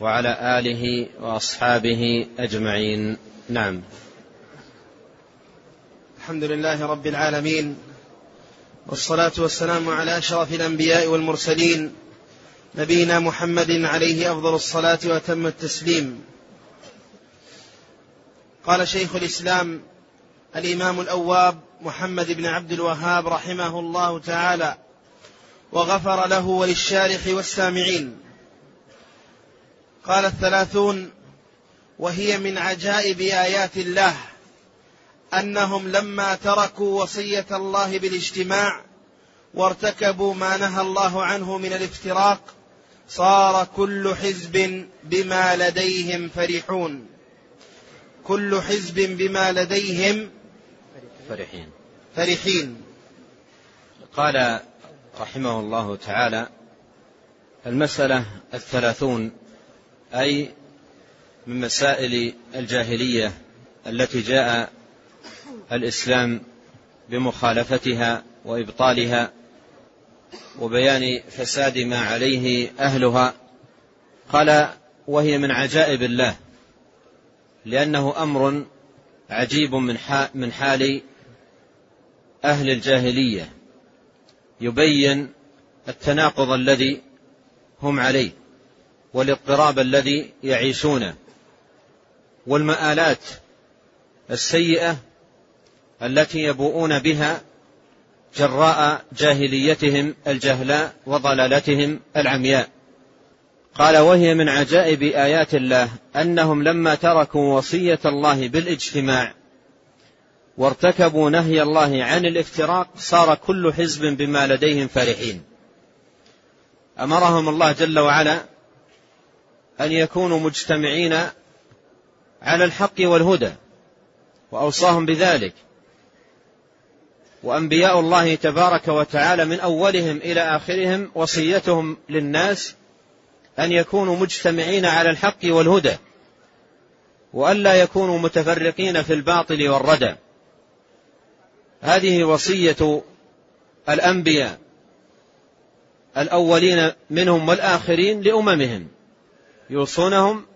وعلى آله وأصحابه أجمعين. نعم. الحمد لله رب العالمين والصلاة والسلام على أشرف الأنبياء والمرسلين نبينا محمد عليه أفضل الصلاة وأتم التسليم. قال شيخ الإسلام الإمام الأواب محمد بن عبد الوهاب رحمه الله تعالى وغفر له وللشارح والسامعين. قال الثلاثون وهي من عجائب آيات الله أنهم لما تركوا وصية الله بالاجتماع وارتكبوا ما نهى الله عنه من الافتراق صار كل حزب بما لديهم فرحون. كل حزب بما لديهم فرحين. فرحين. قال رحمه الله تعالى المسألة الثلاثون أي من مسائل الجاهلية التي جاء الإسلام بمخالفتها وإبطالها وبيان فساد ما عليه أهلها. قال وهي من عجائب الله لأنه أمر عجيب من حال أهل الجاهلية يبين التناقض الذي هم عليه. والاضطراب الذي يعيشونه والمآلات السيئة التي يبوؤون بها جراء جاهليتهم الجهلاء وضلالتهم العمياء. قال وهي من عجائب آيات الله أنهم لما تركوا وصية الله بالاجتماع وارتكبوا نهي الله عن الافتراق صار كل حزب بما لديهم فرحين أمرهم الله جل وعلا أن يكونوا مجتمعين على الحق والهدى وأوصاهم بذلك. وأنبياء الله تبارك وتعالى من أولهم إلى آخرهم وصيتهم للناس أن يكونوا مجتمعين على الحق والهدى والا يكونوا متفرقين في الباطل والردى. هذه وصية الأنبياء الأولين منهم والآخرين لأممهم. يوصونهم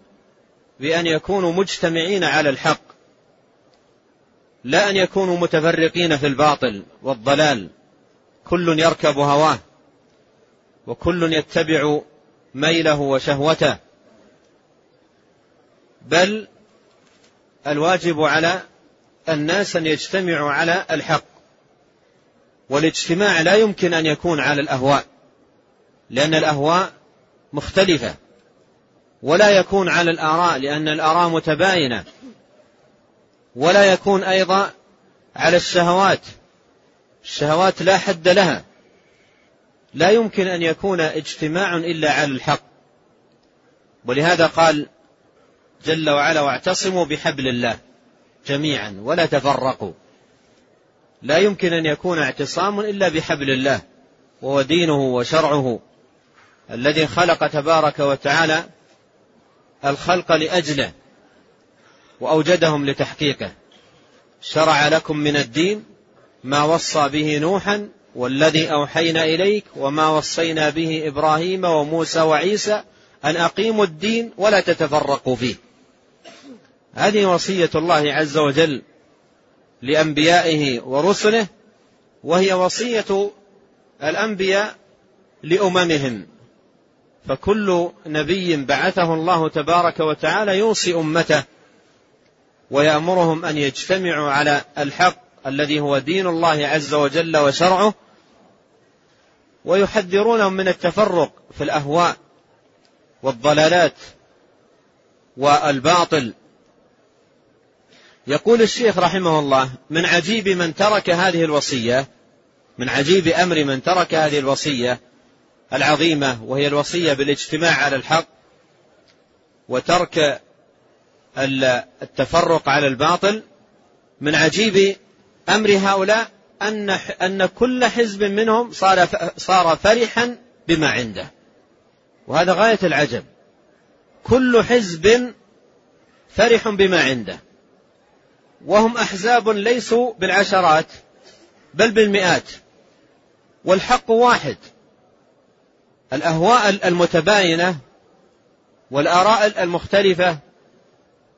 بأن يكونوا مجتمعين على الحق لا أن يكونوا متفرقين في الباطل والضلال. كل يركب هواه وكل يتبع ميله وشهوته. بل الواجب على الناس أن يجتمعوا على الحق. والاجتماع لا يمكن أن يكون على الأهواء لأن الأهواء مختلفة. ولا يكون على الآراء لأن الآراء متباينة. ولا يكون أيضا على الشهوات. الشهوات لا حد لها. لا يمكن أن يكون اجتماع إلا على الحق. ولهذا قال جل وعلا واعتصموا بحبل الله جميعا ولا تفرقوا. لا يمكن أن يكون اعتصام إلا بحبل الله وهو دينه وشرعه الذي خلق تبارك وتعالى الخلق لأجله وأوجدهم لتحقيقه. شرع لكم من الدين ما وصى به نوحا والذي أوحينا إليك وما وصينا به إبراهيم وموسى وعيسى أن أقيموا الدين ولا تتفرقوا فيه. هذه وصية الله عز وجل لأنبيائه ورسله وهي وصية الأنبياء لأممهم. فكل نبي بعثه الله تبارك وتعالى يوصي أمته ويأمرهم أن يجتمعوا على الحق الذي هو دين الله عز وجل وشرعه ويحذرونهم من التفرق في الأهواء والضلالات والباطل. يقول الشيخ رحمه الله من عجيب من ترك هذه الوصية من عجيب أمر من ترك هذه الوصية العظيمة وهي الوصية بالاجتماع على الحق وترك التفرق على الباطل من عجيب أمر هؤلاء أن أن كل حزب منهم صار صار فرحا بما عنده. وهذا غاية العجب. كل حزب فرح بما عنده. وهم أحزاب ليسوا بالعشرات بل بالمئات. والحق واحد. الأهواء المتباينة والآراء المختلفة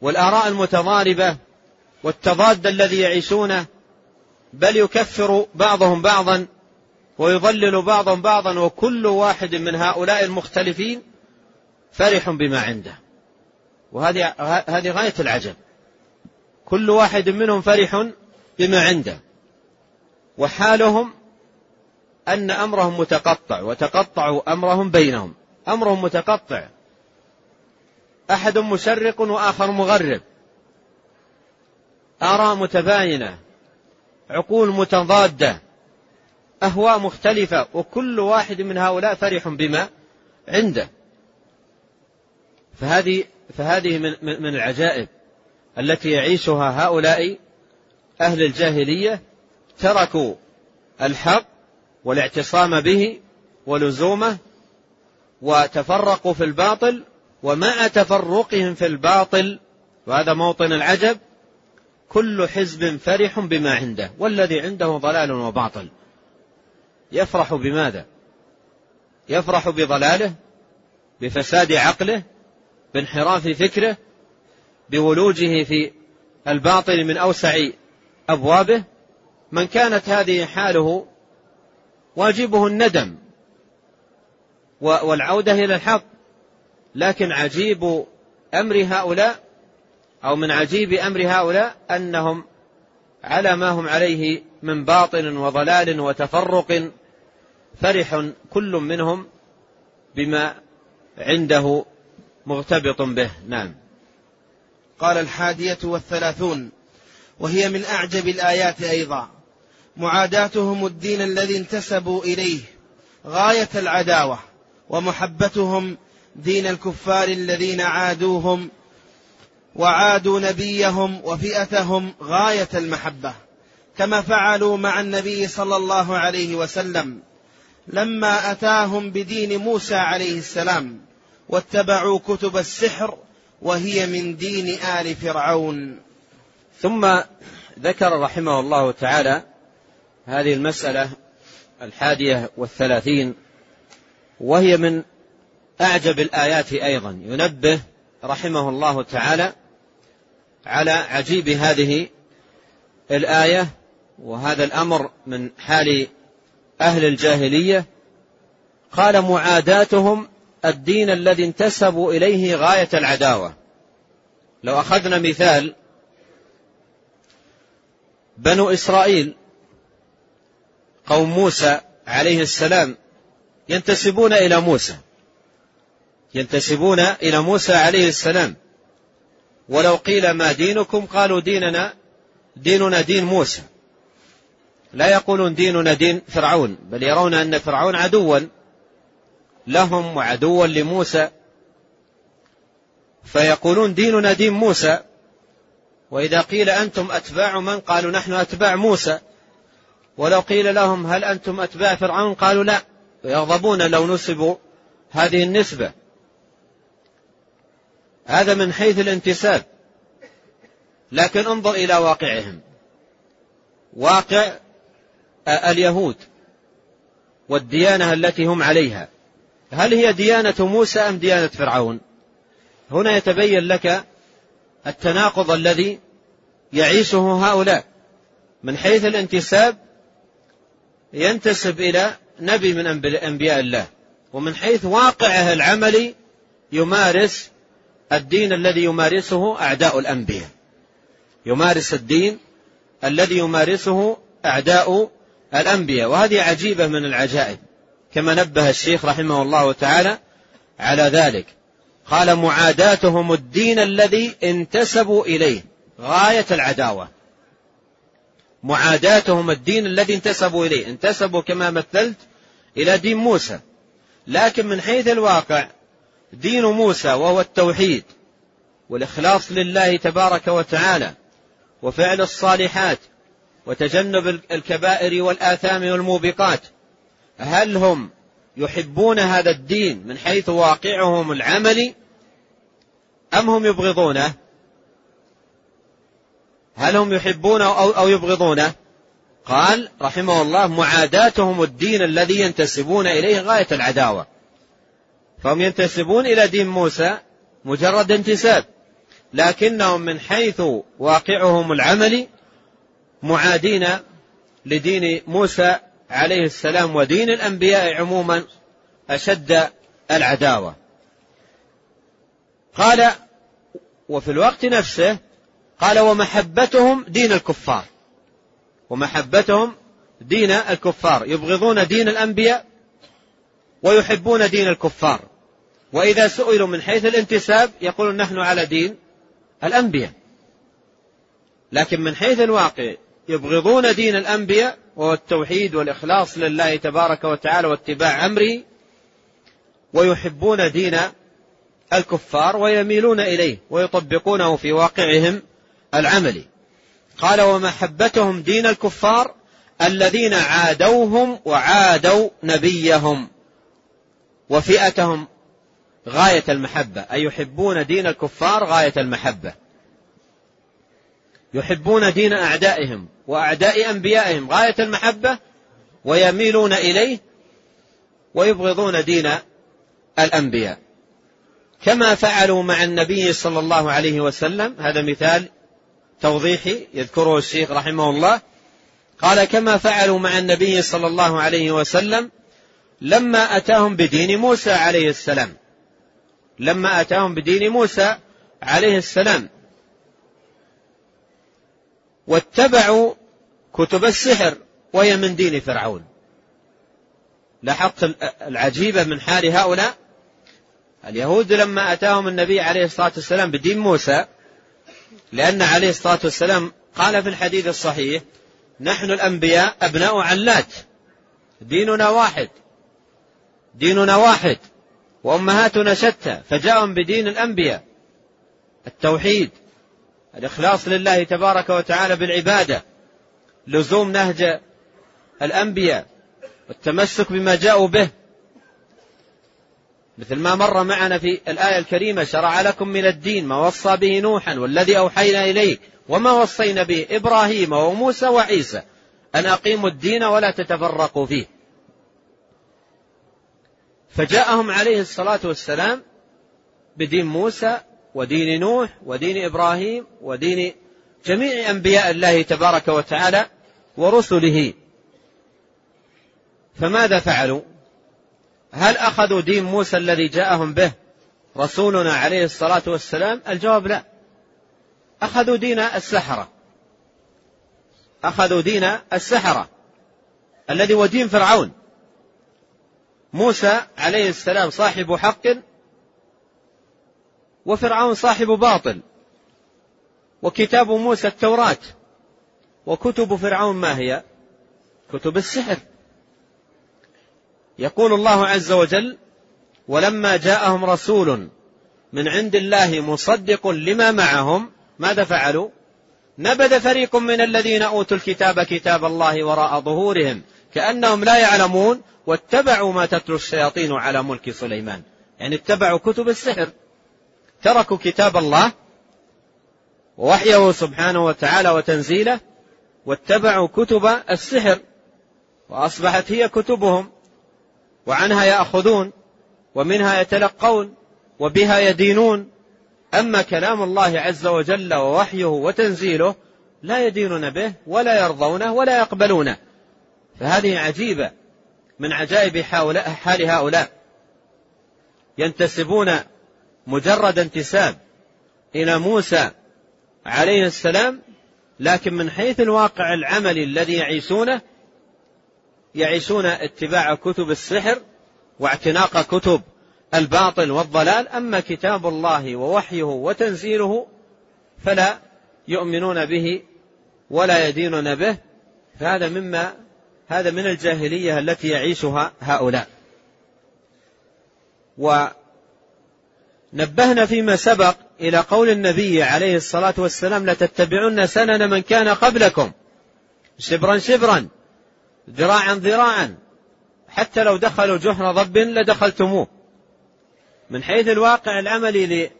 والآراء المتضاربة والتضاد الذي يعيشونه بل يكفر بعضهم بعضا ويضلل بعضهم بعضا وكل واحد من هؤلاء المختلفين فرح بما عنده. وهذه هذه غاية العجب. كل واحد منهم فرح بما عنده. وحالهم أن أمرهم متقطع وتقطعوا أمرهم بينهم. أمرهم متقطع. أحد مشرق وآخر مغرب. آراء متباينة. عقول متضادة. أهواء مختلفة. وكل واحد من هؤلاء فرح بما عنده. فهذه فهذه من من العجائب التي يعيشها هؤلاء أهل الجاهلية تركوا الحق والاعتصام به ولزومه وتفرقوا في الباطل ومع تفرقهم في الباطل وهذا موطن العجب كل حزب فرح بما عنده والذي عنده ضلال وباطل. يفرح بماذا؟ يفرح بضلاله بفساد عقله بانحراف فكره بولوجه في الباطل من أوسع أبوابه. من كانت هذه حاله واجبه الندم والعودة إلى الحق. لكن عجيب أمر هؤلاء أو من عجيب أمر هؤلاء أنهم على ما هم عليه من باطل وضلال وتفرق فرح كل منهم بما عنده مغتبط به. نعم. قال الحادية والثلاثون وهي من أعجب الآيات أيضا. معاداتهم الدين الذي انتسبوا إليه غاية العداوة ومحبتهم دين الكفار الذين عادوهم وعادوا نبيهم وفئتهم غاية المحبة. كما فعلوا مع النبي صلى الله عليه وسلم لما أتاهم بدين موسى عليه السلام واتبعوا كتب السحر وهي من دين آل فرعون. ثم ذكر رحمه الله تعالى هذه المسألة الحادية والثلاثين وهي من أعجب الآيات أيضا. ينبه رحمه الله تعالى على عجيب هذه الآية وهذا الأمر من حال أهل الجاهلية. قال معاداتهم الدين الذي انتسبوا إليه غاية العداوة. لو أخذنا مثال بنو إسرائيل قوم موسى عليه السلام ينتسبون إلى موسى. ينتسبون إلى موسى عليه السلام. ولو قيل ما دينكم قالوا ديننا ديننا دين موسى. لا يقولون ديننا دين فرعون بل يرون أن فرعون عدوا لهم وعدوا لموسى. فيقولون ديننا دين موسى. وإذا قيل أنتم أتباع من؟ قالوا نحن أتباع موسى. ولو قيل لهم هل أنتم أتباع فرعون؟ قالوا لا ويغضبون لو نسبوا هذه النسبة. هذا من حيث الانتساب. لكن انظر إلى واقعهم. واقع اليهود والديانة التي هم عليها. هل هي ديانة موسى أم ديانة فرعون؟ هنا يتبين لك التناقض الذي يعيشه هؤلاء. من حيث الانتساب ينتسب إلى نبي من أنبياء الله. ومن حيث واقعه العملي يمارس الدين الذي يمارسه أعداء الأنبياء. يمارس الدين الذي يمارسه أعداء الأنبياء. وهذه عجيبة من العجائب. كما نبه الشيخ رحمه الله تعالى على ذلك. قال معاداتهم الدين الذي انتسبوا إليه. غاية العداوة. معاداتهم الدين الذي انتسبوا إليه. انتسبوا كما مثلت إلى دين موسى. لكن من حيث الواقع دين موسى وهو التوحيد والإخلاص لله تبارك وتعالى وفعل الصالحات وتجنب الكبائر والآثام والموبقات هل هم يحبون هذا الدين من حيث واقعهم العملي أم هم يبغضونه؟ هل هم يحبونه أو يبغضونه؟ قال رحمه الله معاداتهم الدين الذي ينتسبون إليه غاية العداوة. فهم ينتسبون إلى دين موسى مجرد انتساب. لكنهم من حيث واقعهم العملي معادين لدين موسى عليه السلام ودين الأنبياء عموما أشد العداوة. قال وفي الوقت نفسه قال ومحبتهم دين الكفار. ومحبتهم دين الكفار. يبغضون دين الأنبياء ويحبون دين الكفار. وإذا سئلوا من حيث الانتساب يقولون نحن على دين الأنبياء. لكن من حيث الواقع يبغضون دين الأنبياء وهو التوحيد والإخلاص لله تبارك وتعالى واتباع أمره ويحبون دين الكفار ويميلون إليه ويطبقونه في واقعهم العملي. قال ومحبتهم دين الكفار الذين عادوهم وعادوا نبيهم وفئتهم غاية المحبة. أي يحبون دين الكفار غاية المحبة. يحبون دين أعدائهم وأعداء أنبيائهم غاية المحبة ويميلون إليه ويبغضون دين الأنبياء. كما فعلوا مع النبي صلى الله عليه وسلم. هذا مثال توضيحي يذكره الشيخ رحمه الله. قال كما فعلوا مع النبي صلى الله عليه وسلم لما أتاهم بدين موسى عليه السلام. لما أتاهم بدين موسى عليه السلام. واتبعوا كتب السحر وهي من دين فرعون. لاحظت العجيبة من حال هؤلاء؟ اليهود لما أتاهم النبي عليه الصلاة والسلام بدين موسى لأن عليه الصلاة والسلام قال في الحديث الصحيح نحن الأنبياء أبناء علات ديننا واحد ديننا واحد وأمهاتنا شتى فجاءهم بدين الأنبياء التوحيد الإخلاص لله تبارك وتعالى بالعبادة لزوم نهج الأنبياء والتمسك بما جاءوا به مثل ما مر معنا في الآية الكريمة شرع لكم من الدين ما وصى به نوحا والذي أوحينا إليه وما وصينا به إبراهيم وموسى وعيسى. أن أقيموا الدين ولا تتفرقوا فيه. فجاءهم عليه الصلاة والسلام بدين موسى ودين نوح ودين إبراهيم ودين جميع أنبياء الله تبارك وتعالى ورسله. فماذا فعلوا؟ هل أخذوا دين موسى الذي جاءهم به رسولنا عليه الصلاة والسلام؟ الجواب لا. أخذوا دين السحرة. أخذوا دين السحرة. الذي هو دين فرعون. موسى عليه السلام صاحب حق وفرعون صاحب باطل. وكتاب موسى التوراة. وكتب فرعون ما هي؟ كتب السحر. يقول الله عز وجل ولما جاءهم رسول من عند الله مصدق لما معهم ماذا فعلوا؟ نبذ فريق من الذين أوتوا الكتاب كتاب الله وراء ظهورهم كأنهم لا يعلمون واتبعوا ما تتلو الشياطين على ملك سليمان. يعني اتبعوا كتب السحر. تركوا كتاب الله ووحيه سبحانه وتعالى وتنزيله واتبعوا كتب السحر وأصبحت هي كتبهم. وعنها يأخذون ومنها يتلقون وبها يدينون. أما كلام الله عز وجل ووحيه وتنزيله لا يدينون به ولا يرضونه ولا يقبلونه. فهذه عجيبة من عجائب حال هؤلاء. ينتسبون مجرد انتساب إلى موسى عليه السلام لكن من حيث الواقع العملي الذي يعيشونه يعيشون اتباع كتب السحر واعتناق كتب الباطل والضلال. أما كتاب الله ووحيه وتنزيله فلا يؤمنون به ولا يدينون به. فهذا مما هذا من الجاهلية التي يعيشها هؤلاء. ونبهنا فيما سبق إلى قول النبي عليه الصلاة والسلام لتتبعن سنن من كان قبلكم. شبرا شبرا. ذراعا ذراعا. حتى لو دخلوا جحر ضب لدخلتموه. من حيث الواقع العملي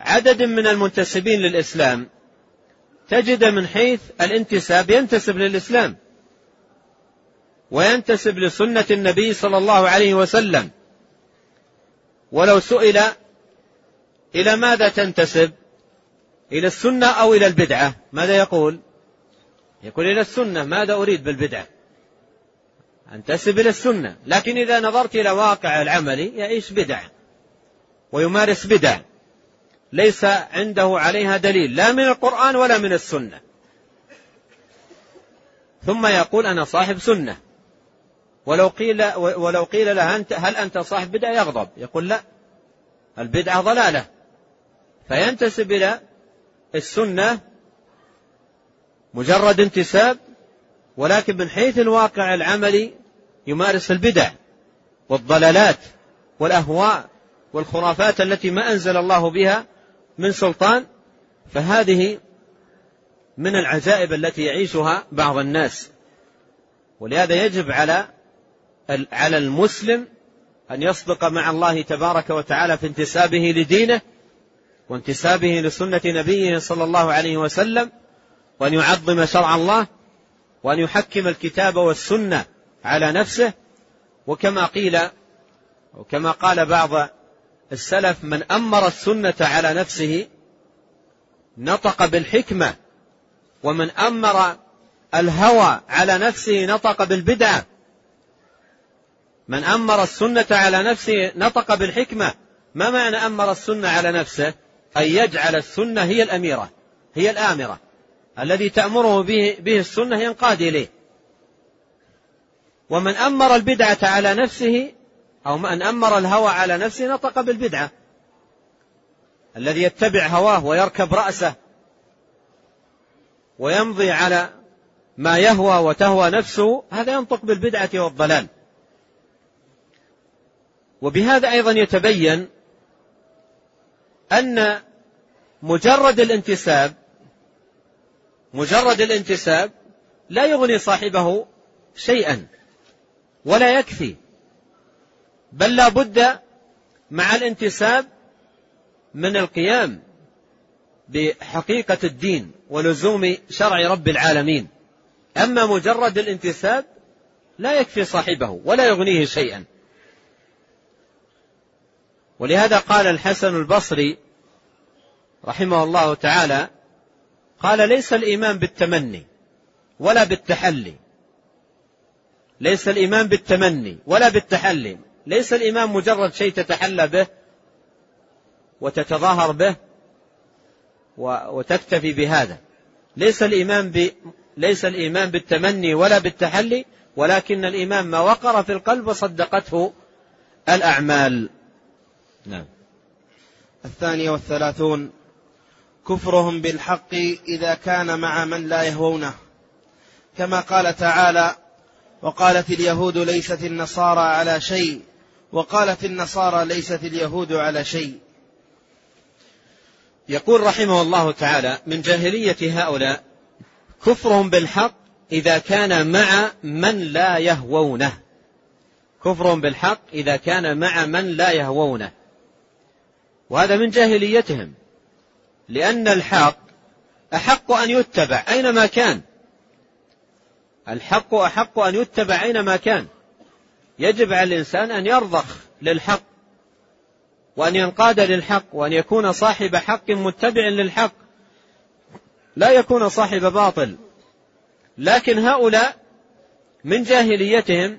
لعدد من المنتسبين للإسلام تجد من حيث الانتساب ينتسب للإسلام. وينتسب لسنة النبي صلى الله عليه وسلم. ولو سئل إلى ماذا تنتسب؟ إلى السنة أو إلى البدعة؟ ماذا يقول؟ يقول إلى السنة ماذا أريد بالبدعة؟ أنتسب إلى السنة. لكن إذا نظرت إلى واقع العملي يعيش بدع ويمارس بدع ليس عنده عليها دليل لا من القرآن ولا من السنة. ثم يقول أنا صاحب سنة. ولو قيل ولو قيل له أنت هل أنت صاحب بدعة؟ يغضب. يقول لا. البدعة ضلالة. فينتسب إلى السنة مجرد انتساب ولكن من حيث الواقع العملي يمارس البدع والضلالات والأهواء والخرافات التي ما أنزل الله بها من سلطان فهذه من العجائب التي يعيشها بعض الناس. ولهذا يجب على على المسلم أن يصدق مع الله تبارك وتعالى في انتسابه لدينه وانتسابه لسنة نبيه صلى الله عليه وسلم وأن يعظم شرع الله وأن يحكم الكتاب والسنة على نفسه. وكما قيل وكما قال بعض السلف من أمر السنة على نفسه نطق بالحكمة ومن أمر الهوى على نفسه نطق بالبدعة من أمر السنة على نفسه نطق بالحكمة. ما معنى أمر السنة على نفسه؟ أن يجعل السنة هي الأميرة هي الآمرة. الذي تأمره به, به السنة ينقاد إليه. ومن أمر البدعة على نفسه أو من أمر الهوى على نفسه نطق بالبدعة. الذي يتبع هواه ويركب رأسه ويمضي على ما يهوى وتهوى نفسه هذا ينطق بالبدعة والضلال. وبهذا أيضا يتبين أن مجرد الانتساب مجرد الانتساب لا يغني صاحبه شيئا. ولا يكفي. بل لا بد مع الانتساب من القيام بحقيقة الدين ولزوم شرع رب العالمين. أما مجرد الانتساب لا يكفي صاحبه ولا يغنيه شيئا. ولهذا قال الحسن البصري رحمه الله تعالى قال ليس الإيمان بالتمني ولا بالتحلي. ليس الإيمان بالتمني ولا بالتحلي. ليس الإيمان مجرد شيء تتحلى به وتتظاهر به وتكتفي بهذا. ليس الإيمان ب ليس الإيمان بالتمني ولا بالتحلي ولكن الإيمان ما وقر في القلب وصدقته الأعمال. نعم. الثانية والثلاثون. كفرهم بالحق إذا كان مع من لا يهوونه. كما قال تعالى وقالت اليهود ليست النصارى على شيء وقالت النصارى ليست اليهود على شيء. يقول رحمه الله تعالى من جاهلية هؤلاء كفرهم بالحق إذا كان مع من لا يهوونه. كفرهم بالحق إذا كان مع من لا يهوونه. وهذا من جاهليتهم لأن الحق أحق أن يتبع أينما كان. الحق أحق أن يتبع أينما كان. يجب على الإنسان أن يرضخ للحق وأن ينقاد للحق وأن يكون صاحب حق متبع للحق. لا يكون صاحب باطل. لكن هؤلاء من جاهليتهم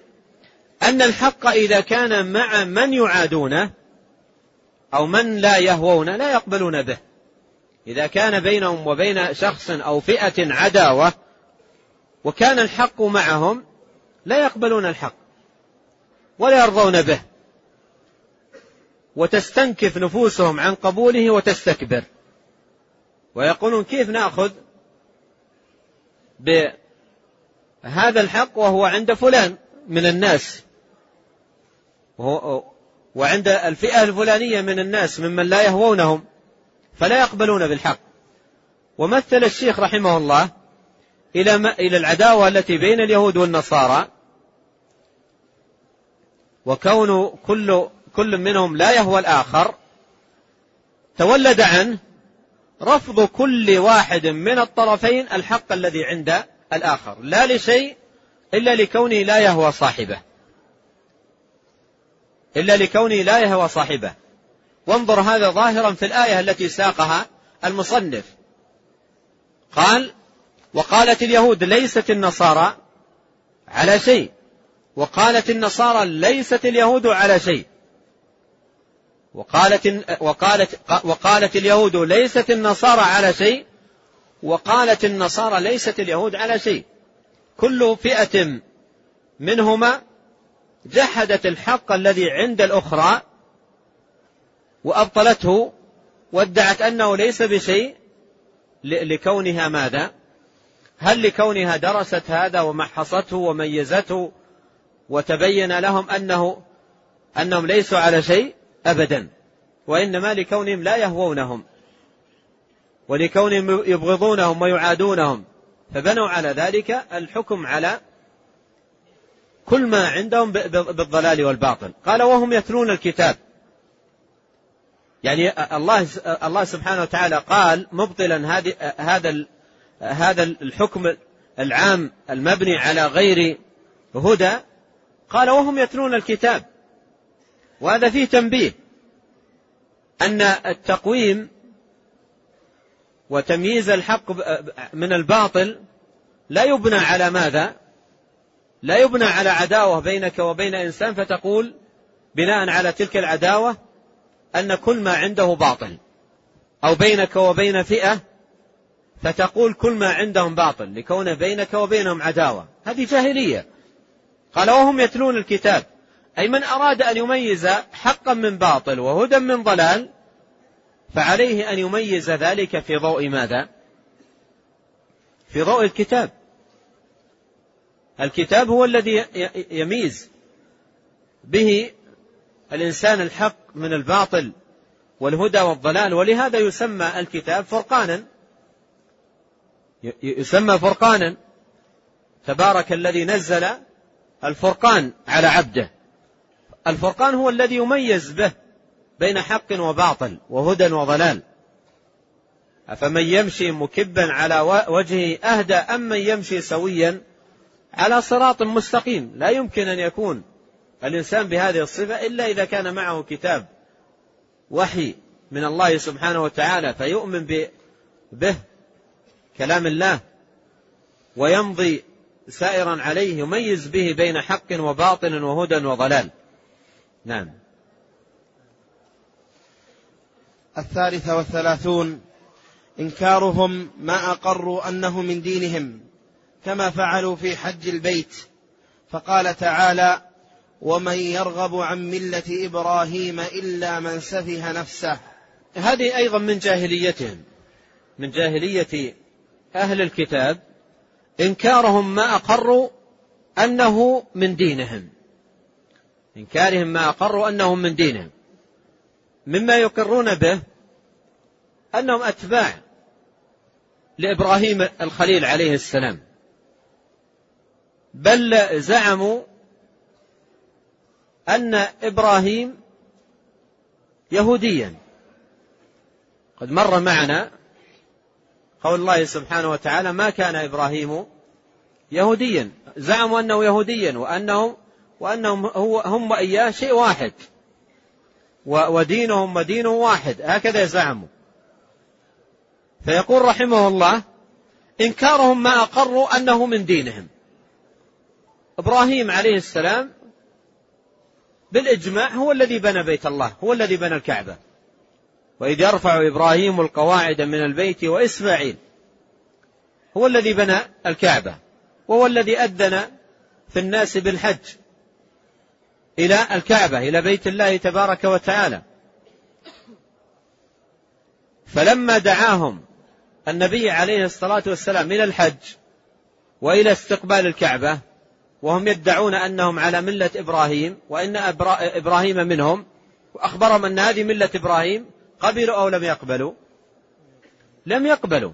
أن الحق إذا كان مع من يعادونه أو من لا يهوون لا يقبلون به. إذا كان بينهم وبين شخص أو فئة عداوة وكان الحق معهم لا يقبلون الحق ولا يرضون به وتستنكف نفوسهم عن قبوله وتستكبر. ويقولون كيف نأخذ بهذا الحق وهو عند فلان من الناس وعند الفئة الفلانية من الناس ممن لا يهوونهم فلا يقبلون بالحق. ومثل الشيخ رحمه الله إلى إلى العداوة التي بين اليهود والنصارى. وكون كل كل منهم لا يهوى الآخر. تولد عنه رفض كل واحد من الطرفين الحق الذي عند الآخر. لا لشيء إلا لكونه لا يهوى صاحبه. إلا لكونه لا يهوى صاحبه. وانظر هذا ظاهرا في الآية التي ساقها المصنف. قال وقالت اليهود ليست النصارى على شيء. وقالت النصارى ليست اليهود على شيء. وقالت وقالت وقالت اليهود ليست النصارى على شيء. وقالت النصارى ليست اليهود على شيء. كل فئة منهما جحدت الحق الذي عند الأخرى وأبطلته وادعت أنه ليس بشيء. لكونها ماذا؟ هل لكونها درست هذا ومحصته وميزته وتبين لهم أنه أنهم ليسوا على شيء أبدا وإنما لكونهم لا يهوونهم ولكونهم يبغضونهم ويعادونهم فبنوا على ذلك الحكم على كل ما عندهم بالضلال والباطل. قال وهم يتلون الكتاب. يعني الله الله سبحانه وتعالى قال مبطلا هذا هذا الحكم العام المبني على غير هدى قال وهم يتلون الكتاب. وهذا فيه تنبيه. أن التقويم وتمييز الحق من الباطل لا يبنى على ماذا؟ لا يبنى على عداوة بينك وبين إنسان فتقول بناء على تلك العداوة أن كل ما عنده باطل أو بينك وبين فئة فتقول كل ما عندهم باطل لكون بينك وبينهم عداوة. هذه جاهلية. قال وهم يتلون الكتاب. أي من أراد أن يميز حقا من باطل وهدى من ضلال فعليه أن يميز ذلك في ضوء ماذا؟ في ضوء الكتاب. الكتاب هو الذي يميز به الإنسان الحق من الباطل والهدى والضلال ولهذا يسمى الكتاب فرقانا. يسمى فرقانا. تبارك الذي نزل الفرقان على عبده. الفرقان هو الذي يميز به بين حق وباطل وهدى وضلال. أفمن يمشي مكبا على وجهه أهدى أم من يمشي سويا على صراط مستقيم. لا يمكن أن يكون الإنسان بهذه الصفة إلا إذا كان معه كتاب وحي من الله سبحانه وتعالى فيؤمن به. كلام الله ويمضي سائرا عليه يميز به بين حق وباطل وهدى وضلال. نعم. الثالثة والثلاثون إنكارهم ما أقروا أنه من دينهم كما فعلوا في حج البيت. فقال تعالى ومن يرغب عن ملة إبراهيم إلا من سفه نفسه. هذه أيضا من جاهليتهم من جاهلية أهل الكتاب إنكارهم ما أقروا أنه من دينهم. إنكارهم ما أقروا أنه من دينهم. مما يقرون به أنهم أتباع لإبراهيم الخليل عليه السلام. بل زعموا أن إبراهيم يهوديا. قد مر معنا قول الله سبحانه وتعالى ما كان إبراهيم يهوديا. زعموا أنه يهوديا وأنهم وأنهم هو هم وإياه شيء واحد. ودينهم ودينه واحد. هكذا زعموا. فيقول رحمه الله إنكارهم ما أقروا أنه من دينهم. إبراهيم عليه السلام بالإجماع هو الذي بنى بيت الله هو الذي بنى الكعبة. وإذ يرفع إبراهيم القواعد من البيت وإسماعيل. هو الذي بنى الكعبة. وهو الذي أذن في الناس بالحج إلى الكعبة إلى بيت الله تبارك وتعالى. فلما دعاهم النبي عليه الصلاة والسلام إلى الحج وإلى استقبال الكعبة وهم يدعون أنهم على ملة إبراهيم وإن إبراهيم منهم وأخبرهم أن هذه ملة إبراهيم قبلوا أو لم يقبلوا؟ لم يقبلوا.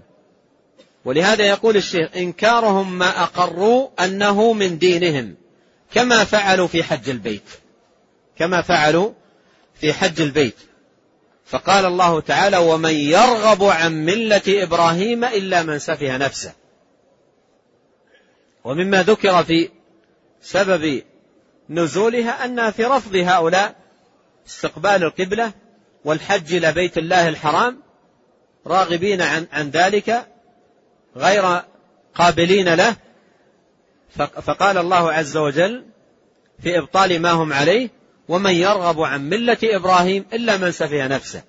ولهذا يقول الشيخ إنكارهم ما أقروا أنه من دينهم كما فعلوا في حج البيت. كما فعلوا في حج البيت. فقال الله تعالى ومن يرغب عن ملة إبراهيم إلا من سفه نفسه ومما ذكر في سبب نزولها أنها في رفض هؤلاء استقبال القبلة والحج إلى بيت الله الحرام راغبين عن, عن ذلك غير قابلين له. فقال الله عز وجل في إبطال ما هم عليه ومن يرغب عن ملة إبراهيم إلا من سفه نفسه.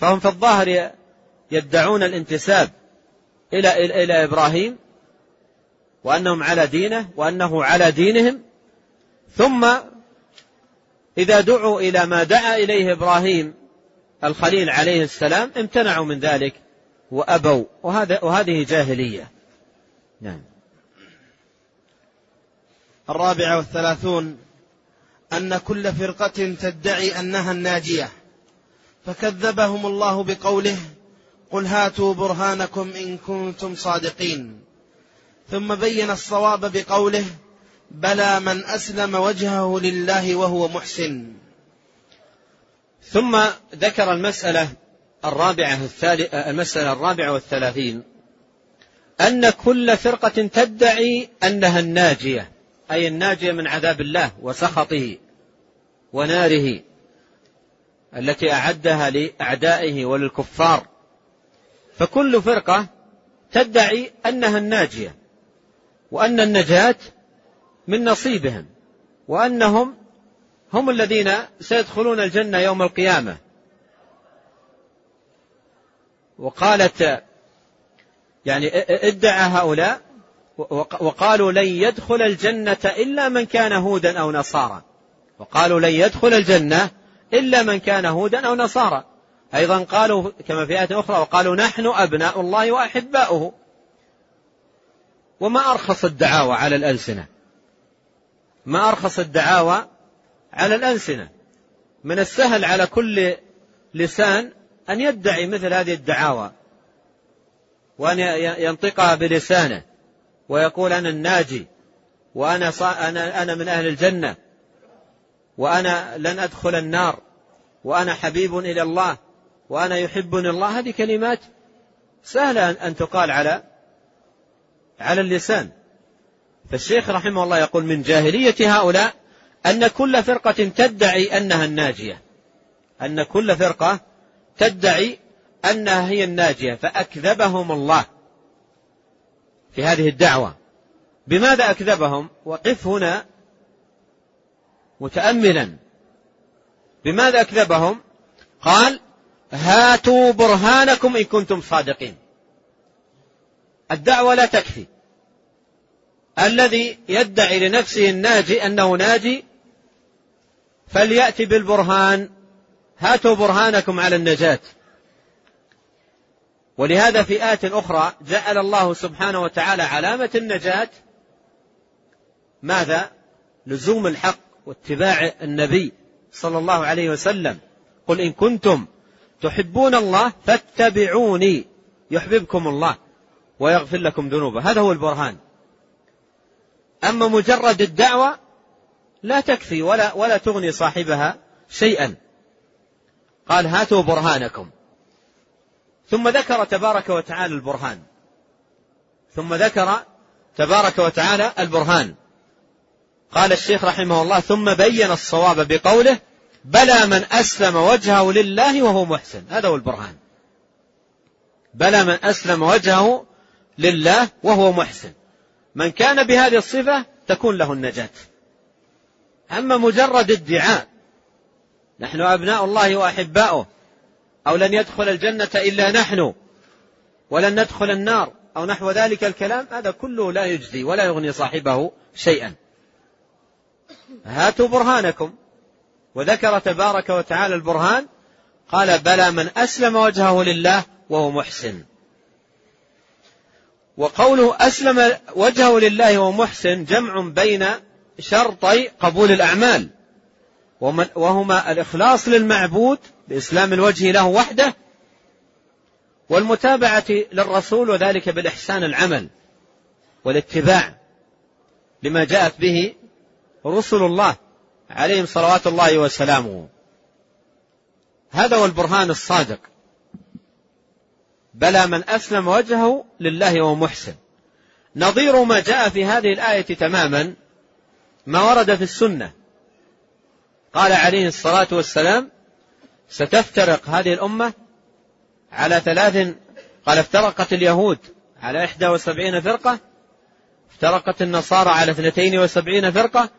فهم في الظاهر يدعون الانتساب إلى إلى إبراهيم وأنهم على دينه وأنه على دينهم. ثم إذا دعوا إلى ما دعا إليه إبراهيم الخليل عليه السلام امتنعوا من ذلك وأبوا. وهذا وهذه جاهلية. نعم. الرابعة والثلاثون أن كل فرقة تدعي أنها الناجية. فكذبهم الله بقوله قل هاتوا برهانكم إن كنتم صادقين. ثم بين الصواب بقوله بلى من أسلم وجهه لله وهو محسن. ثم ذكر المسألة الرابعة المسألة الرابعة والثلاثين. أن كل فرقة تدعي أنها الناجية أي الناجية من عذاب الله وسخطه وناره التي أعدها لأعدائه وللكفار. فكل فرقة تدعي أنها الناجية وأن النجاة من نصيبهم وأنهم هم الذين سيدخلون الجنة يوم القيامة. وقالت يعني ادعى هؤلاء وقالوا لن يدخل الجنة إلا من كان هودا أو نصارى. وقالوا لن يدخل الجنة إلا من كان هودا أو نصارى. أيضا قالوا كما في آية أخرى وقالوا نحن أبناء الله وأحباؤه. وما أرخص الدعاوى على الألسنة؟ ما أرخص الدعاوى على الألسنة. من السهل على كل لسان أن يدعي مثل هذه الدعاوى وأن ينطقها بلسانه ويقول أنا الناجي وأنا أنا أنا من أهل الجنة وأنا لن أدخل النار وأنا حبيب إلى الله وأنا يحبني الله. هذه كلمات سهلة أن تقال على على اللسان. فالشيخ رحمه الله يقول من جاهلية هؤلاء أن كل فرقة تدعي أنها الناجية. أن كل فرقة تدعي أنها هي الناجية فأكذبهم الله في هذه الدعوة. بماذا أكذبهم؟ وقف هنا متأملا. بماذا أكذبهم؟ قال هاتوا برهانكم إن كنتم صادقين. الدعوة لا تكفي. الذي يدعي لنفسه الناجي أنه ناجي فليأتي بالبرهان. هاتوا برهانكم على النجاة. ولهذا في آية أخرى جعل الله سبحانه وتعالى علامة النجاة. ماذا؟ لزوم الحق واتباع النبي صلى الله عليه وسلم. قل إن كنتم تحبون الله فاتبعوني يحببكم الله ويغفر لكم ذنوبه. هذا هو البرهان. أما مجرد الدعوة لا تكفي ولا ولا تغني صاحبها شيئا. قال هاتوا برهانكم. ثم ذكر تبارك وتعالى البرهان. ثم ذكر تبارك وتعالى البرهان. قال الشيخ رحمه الله ثم بين الصواب بقوله بلى من أسلم وجهه لله وهو محسن. هذا هو البرهان. بلى من أسلم وجهه لله وهو محسن. من كان بهذه الصفة تكون له النجاة. أما مجرد ادعاء نحن أبناء الله وأحباؤه أو لن يدخل الجنة إلا نحن ولن ندخل النار أو نحو ذلك الكلام هذا كله لا يجزي ولا يغني صاحبه شيئا. هاتوا برهانكم. وذكر تبارك وتعالى البرهان قال بلى من أسلم وجهه لله وهو محسن. وقوله أسلم وجهه لله وهو محسن جمع بين شرطي قبول الأعمال. وهما الإخلاص للمعبود بإسلام الوجه له وحده والمتابعة للرسول وذلك بالإحسان العمل والاتباع لما جاءت به رسل الله عليهم صلوات الله وسلامه. هذا هو البرهان الصادق. بلى من أسلم وجهه لله وهو محسن نظير ما جاء في هذه الآية تماما ما ورد في السنة. قال عليه الصلاة والسلام ستفترق هذه الأمة على ثلاث قال افترقت اليهود على إحدى وسبعين فرقة افترقت النصارى على اثنتين وسبعين فرقة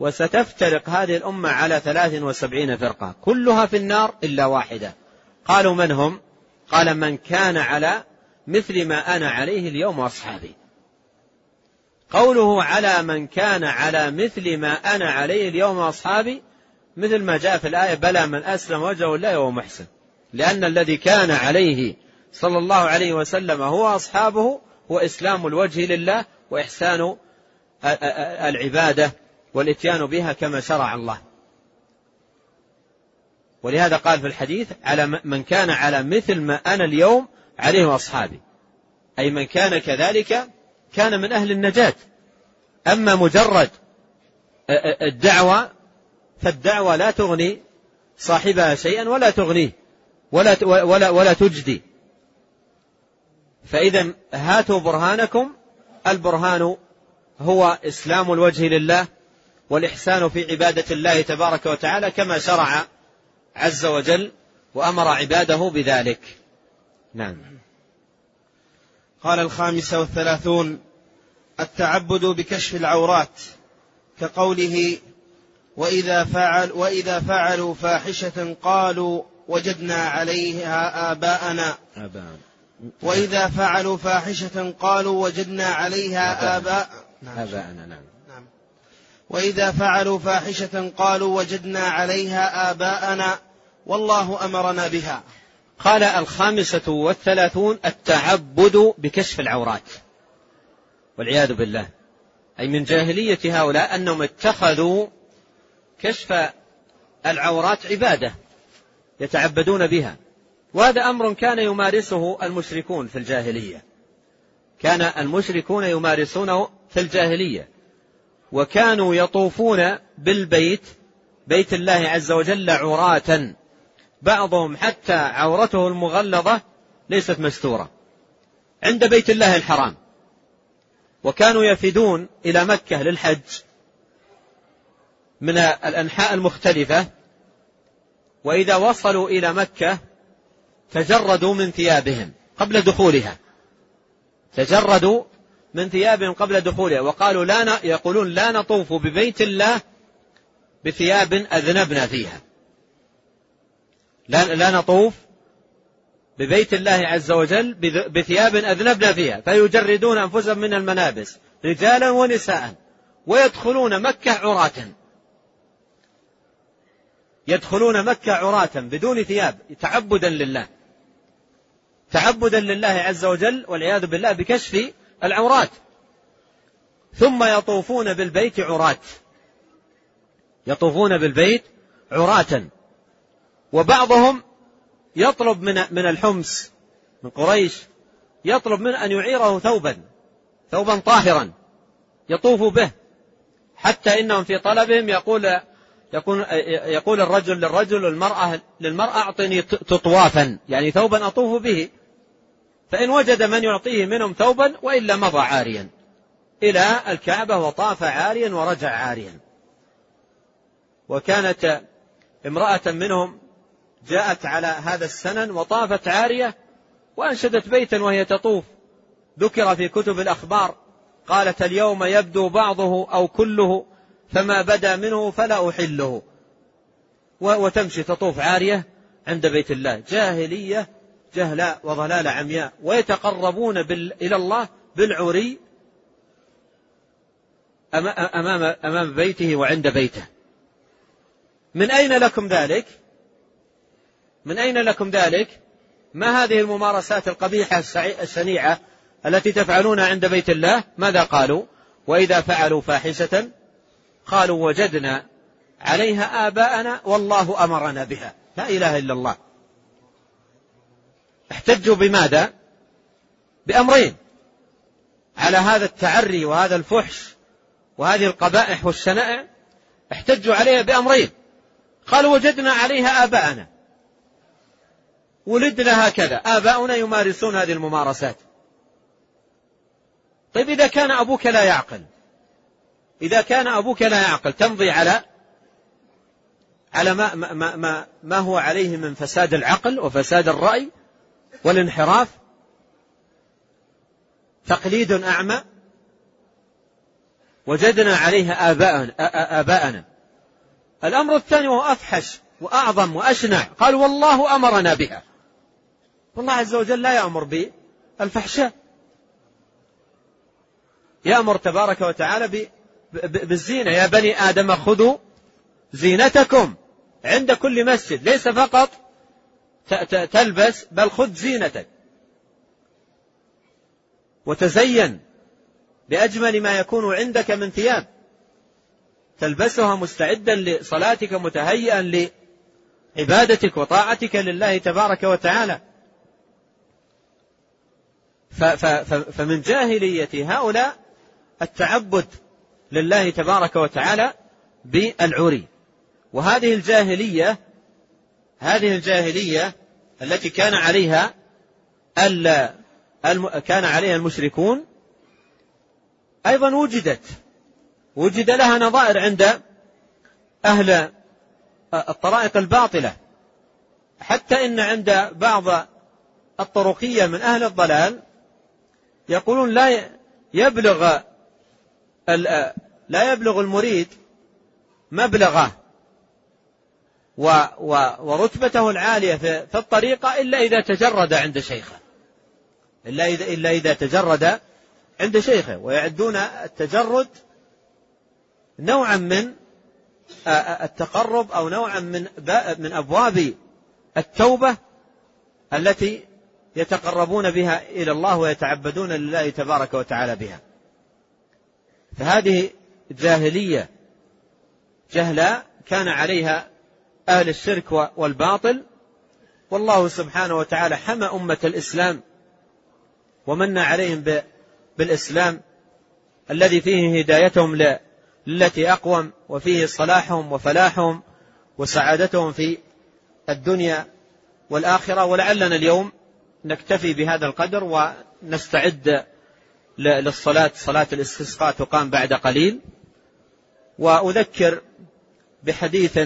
وستفترق هذه الأمة على ثلاث وسبعين فرقة. كلها في النار إلا واحدة. قالوا من هم؟ قال من كان على مثل ما أنا عليه اليوم وأصحابي. قوله على من كان على مثل ما أنا عليه اليوم وأصحابي مثل ما جاء في الآية بلى من أسلم وجهه الله وهو محسن. لأن الذي كان عليه صلى الله عليه وسلم هو أصحابه هو إسلام الوجه لله وإحسان العبادة والإتيان بها كما شرع الله. ولهذا قال في الحديث على من كان على مثل ما أنا اليوم عليه وأصحابي. أي من كان كذلك كان من أهل النجاة. أما مجرد الدعوة فالدعوة لا تغني صاحبها شيئا ولا تغنيه ولا ولا ولا تجدي. فإذا هاتوا برهانكم. البرهان هو إسلام الوجه لله والإحسان في عبادة الله تبارك وتعالى كما شرع عز وجل وأمر عباده بذلك. نعم. قال الخامسة والثلاثون التعبد بكشف العورات كقوله وإذا فعل وإذا فعلوا فاحشة قالوا وجدنا عليها آباءنا. آباء وإذا فعلوا فاحشة قالوا وجدنا عليها آباء نعم. آباءنا نعم. نعم. وإذا فعلوا فاحشة قالوا وجدنا عليها آباءنا. والله أمرنا بها. قال الخامسة والثلاثون التعبد بكشف العورات. والعياذ بالله. أي من جاهلية هؤلاء أنهم اتخذوا كشف العورات عبادة يتعبدون بها. وهذا أمر كان يمارسه المشركون في الجاهلية. كان المشركون يمارسونه في الجاهلية. وكانوا يطوفون بالبيت بيت الله عز وجل عراة بعضهم حتى عورته المغلظة ليست مستورة. عند بيت الله الحرام. وكانوا يفدون إلى مكة للحج من الأنحاء المختلفة. وإذا وصلوا إلى مكة تجردوا من ثيابهم قبل دخولها. تجردوا من ثيابهم قبل دخولها. وقالوا لا. يقولون لا نطوف ببيت الله بثياب أذنبنا فيها. لا, لا نطوف ببيت الله عز وجل بثياب أذنبنا فيها فيجردون أنفسهم من الملابس رجالا ونساء ويدخلون مكة عراة. يدخلون مكة عراة بدون ثياب تعبدا لله. تعبدا لله عز وجل والعياذ بالله بكشف العورات. ثم يطوفون بالبيت عراة. يطوفون بالبيت عراة. وبعضهم يطلب من من الحمص من قريش يطلب من أن يعيره ثوبا ثوبا طاهرا يطوف به حتى إنهم في طلبهم يقول يقول يقول الرجل للرجل والمرأة للمرأة أعطني تطوافا يعني ثوبا أطوف به. فإن وجد من يعطيه منهم ثوبا وإلا مضى عاريا إلى الكعبة وطاف عاريا ورجع عاريا. وكانت امرأة منهم جاءت على هذا السنن وطافت عارية وأنشدت بيتا وهي تطوف ذكر في كتب الأخبار قالت اليوم يبدو بعضه أو كله فما بدا منه فلا أحله وتمشي تطوف عارية عند بيت الله جاهلية جهلاء وضلال عمياء ويتقربون. إلى الله بالعري أمام أمام بيته وعند بيته من أين لكم ذلك؟ من أين لكم ذلك؟ ما هذه الممارسات القبيحة الشنيعة التي تفعلونها عند بيت الله؟ ماذا قالوا؟ وإذا فعلوا فاحشة قالوا وجدنا عليها آباءنا والله أمرنا بها لا إله إلا الله احتجوا بماذا بأمرين على هذا التعري وهذا الفحش وهذه القبائح والشنائع احتجوا عليها بأمرين قالوا وجدنا عليها آباءنا ولدنا هكذا. آباؤنا يمارسون هذه الممارسات. طيب إذا كان أبوك لا يعقل إذا كان أبوك لا يعقل تمضي على على ما, ما, ما, ما هو عليه من فساد العقل وفساد الرأي والانحراف. تقليد أعمى. وجدنا عليها آباءنا, آباءنا. الأمر الثاني وهو أفحش وأعظم وأشنع. قال والله أمرنا بها. والله عز وجل لا يأمر بالفحشاء. يأمر تبارك وتعالى بالزينة. يا بني آدم خذوا زينتكم عند كل مسجد. ليس فقط تلبس بل خذ زينتك. وتزين بأجمل ما يكون عندك من ثياب. تلبسها مستعدا لصلاتك متهيئا لعبادتك وطاعتك لله تبارك وتعالى. فمن جاهلية هؤلاء التعبد لله تبارك وتعالى بالعري. وهذه الجاهلية هذه الجاهلية التي كان عليها كان عليها المشركون أيضا وجدت. وجد لها نظائر عند أهل الطرائق الباطلة. حتى إن عند بعض الطرقية من أهل الضلال يقولون لا يبلغ لا يبلغ المريد مبلغه ورتبته العالية في الطريقة إلا إذا تجرد عند شيخه. إلا إذا, إلا إذا تجرد عند شيخه. ويعدون التجرد نوعا من التقرب أو نوعا من من أبواب التوبة التي يتقربون بها إلى الله ويتعبدون لله تبارك وتعالى بها. فهذه جاهلية جهلاء كان عليها أهل الشرك والباطل. والله سبحانه وتعالى حمى أمة الإسلام ومن عليهم بالإسلام الذي فيه هدايتهم للتي أقوم وفيه صلاحهم وفلاحهم وسعادتهم في الدنيا والآخرة. ولعلنا اليوم نكتفي بهذا القدر ونستعد للصلاة. صلاة الاستسقاء تقام بعد قليل. وأذكر بحديث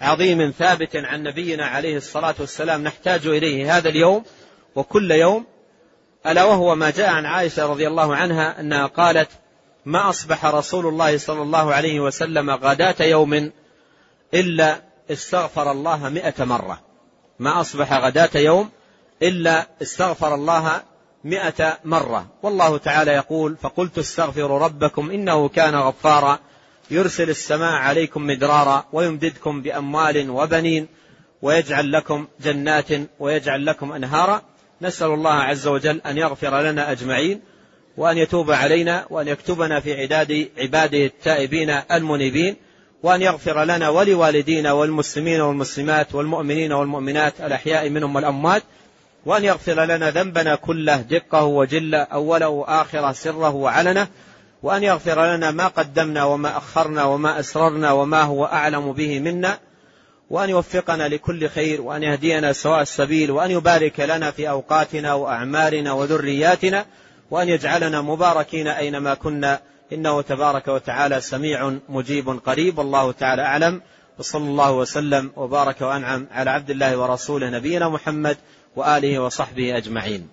عظيم ثابت عن نبينا عليه الصلاة والسلام نحتاج إليه هذا اليوم وكل يوم ألا وهو ما جاء عن عائشة رضي الله عنها أنها قالت ما أصبح رسول الله صلى الله عليه وسلم غداة يوم إلا استغفر الله مئة مرة. ما أصبح غداة يوم إلا استغفر الله مئة مرة. والله تعالى يقول فقلت استغفروا ربكم إنه كان غفارا يرسل السماء عليكم مدرارا ويمددكم بأموال وبنين ويجعل لكم جنات ويجعل لكم أنهارا. نسأل الله عز وجل أن يغفر لنا أجمعين وأن يتوب علينا وأن يكتبنا في عداد عباده التائبين المنيبين وأن يغفر لنا ولوالدينا والمسلمين والمسلمات والمؤمنين والمؤمنات الأحياء منهم والأموات وأن يغفر لنا ذنبنا كله دقه وجله أوله وآخره سره وعلنه وأن يغفر لنا ما قدمنا وما أخرنا وما أسررنا وما هو أعلم به منا وأن يوفقنا لكل خير وأن يهدينا سواء السبيل وأن يبارك لنا في أوقاتنا وأعمارنا وذرياتنا وأن يجعلنا مباركين أينما كنا. إنه تبارك وتعالى سميع مجيب قريب والله تعالى أعلم. وصلى الله وسلم وبارك وأنعم على عبد الله ورسوله نبينا محمد وآله وصحبه أجمعين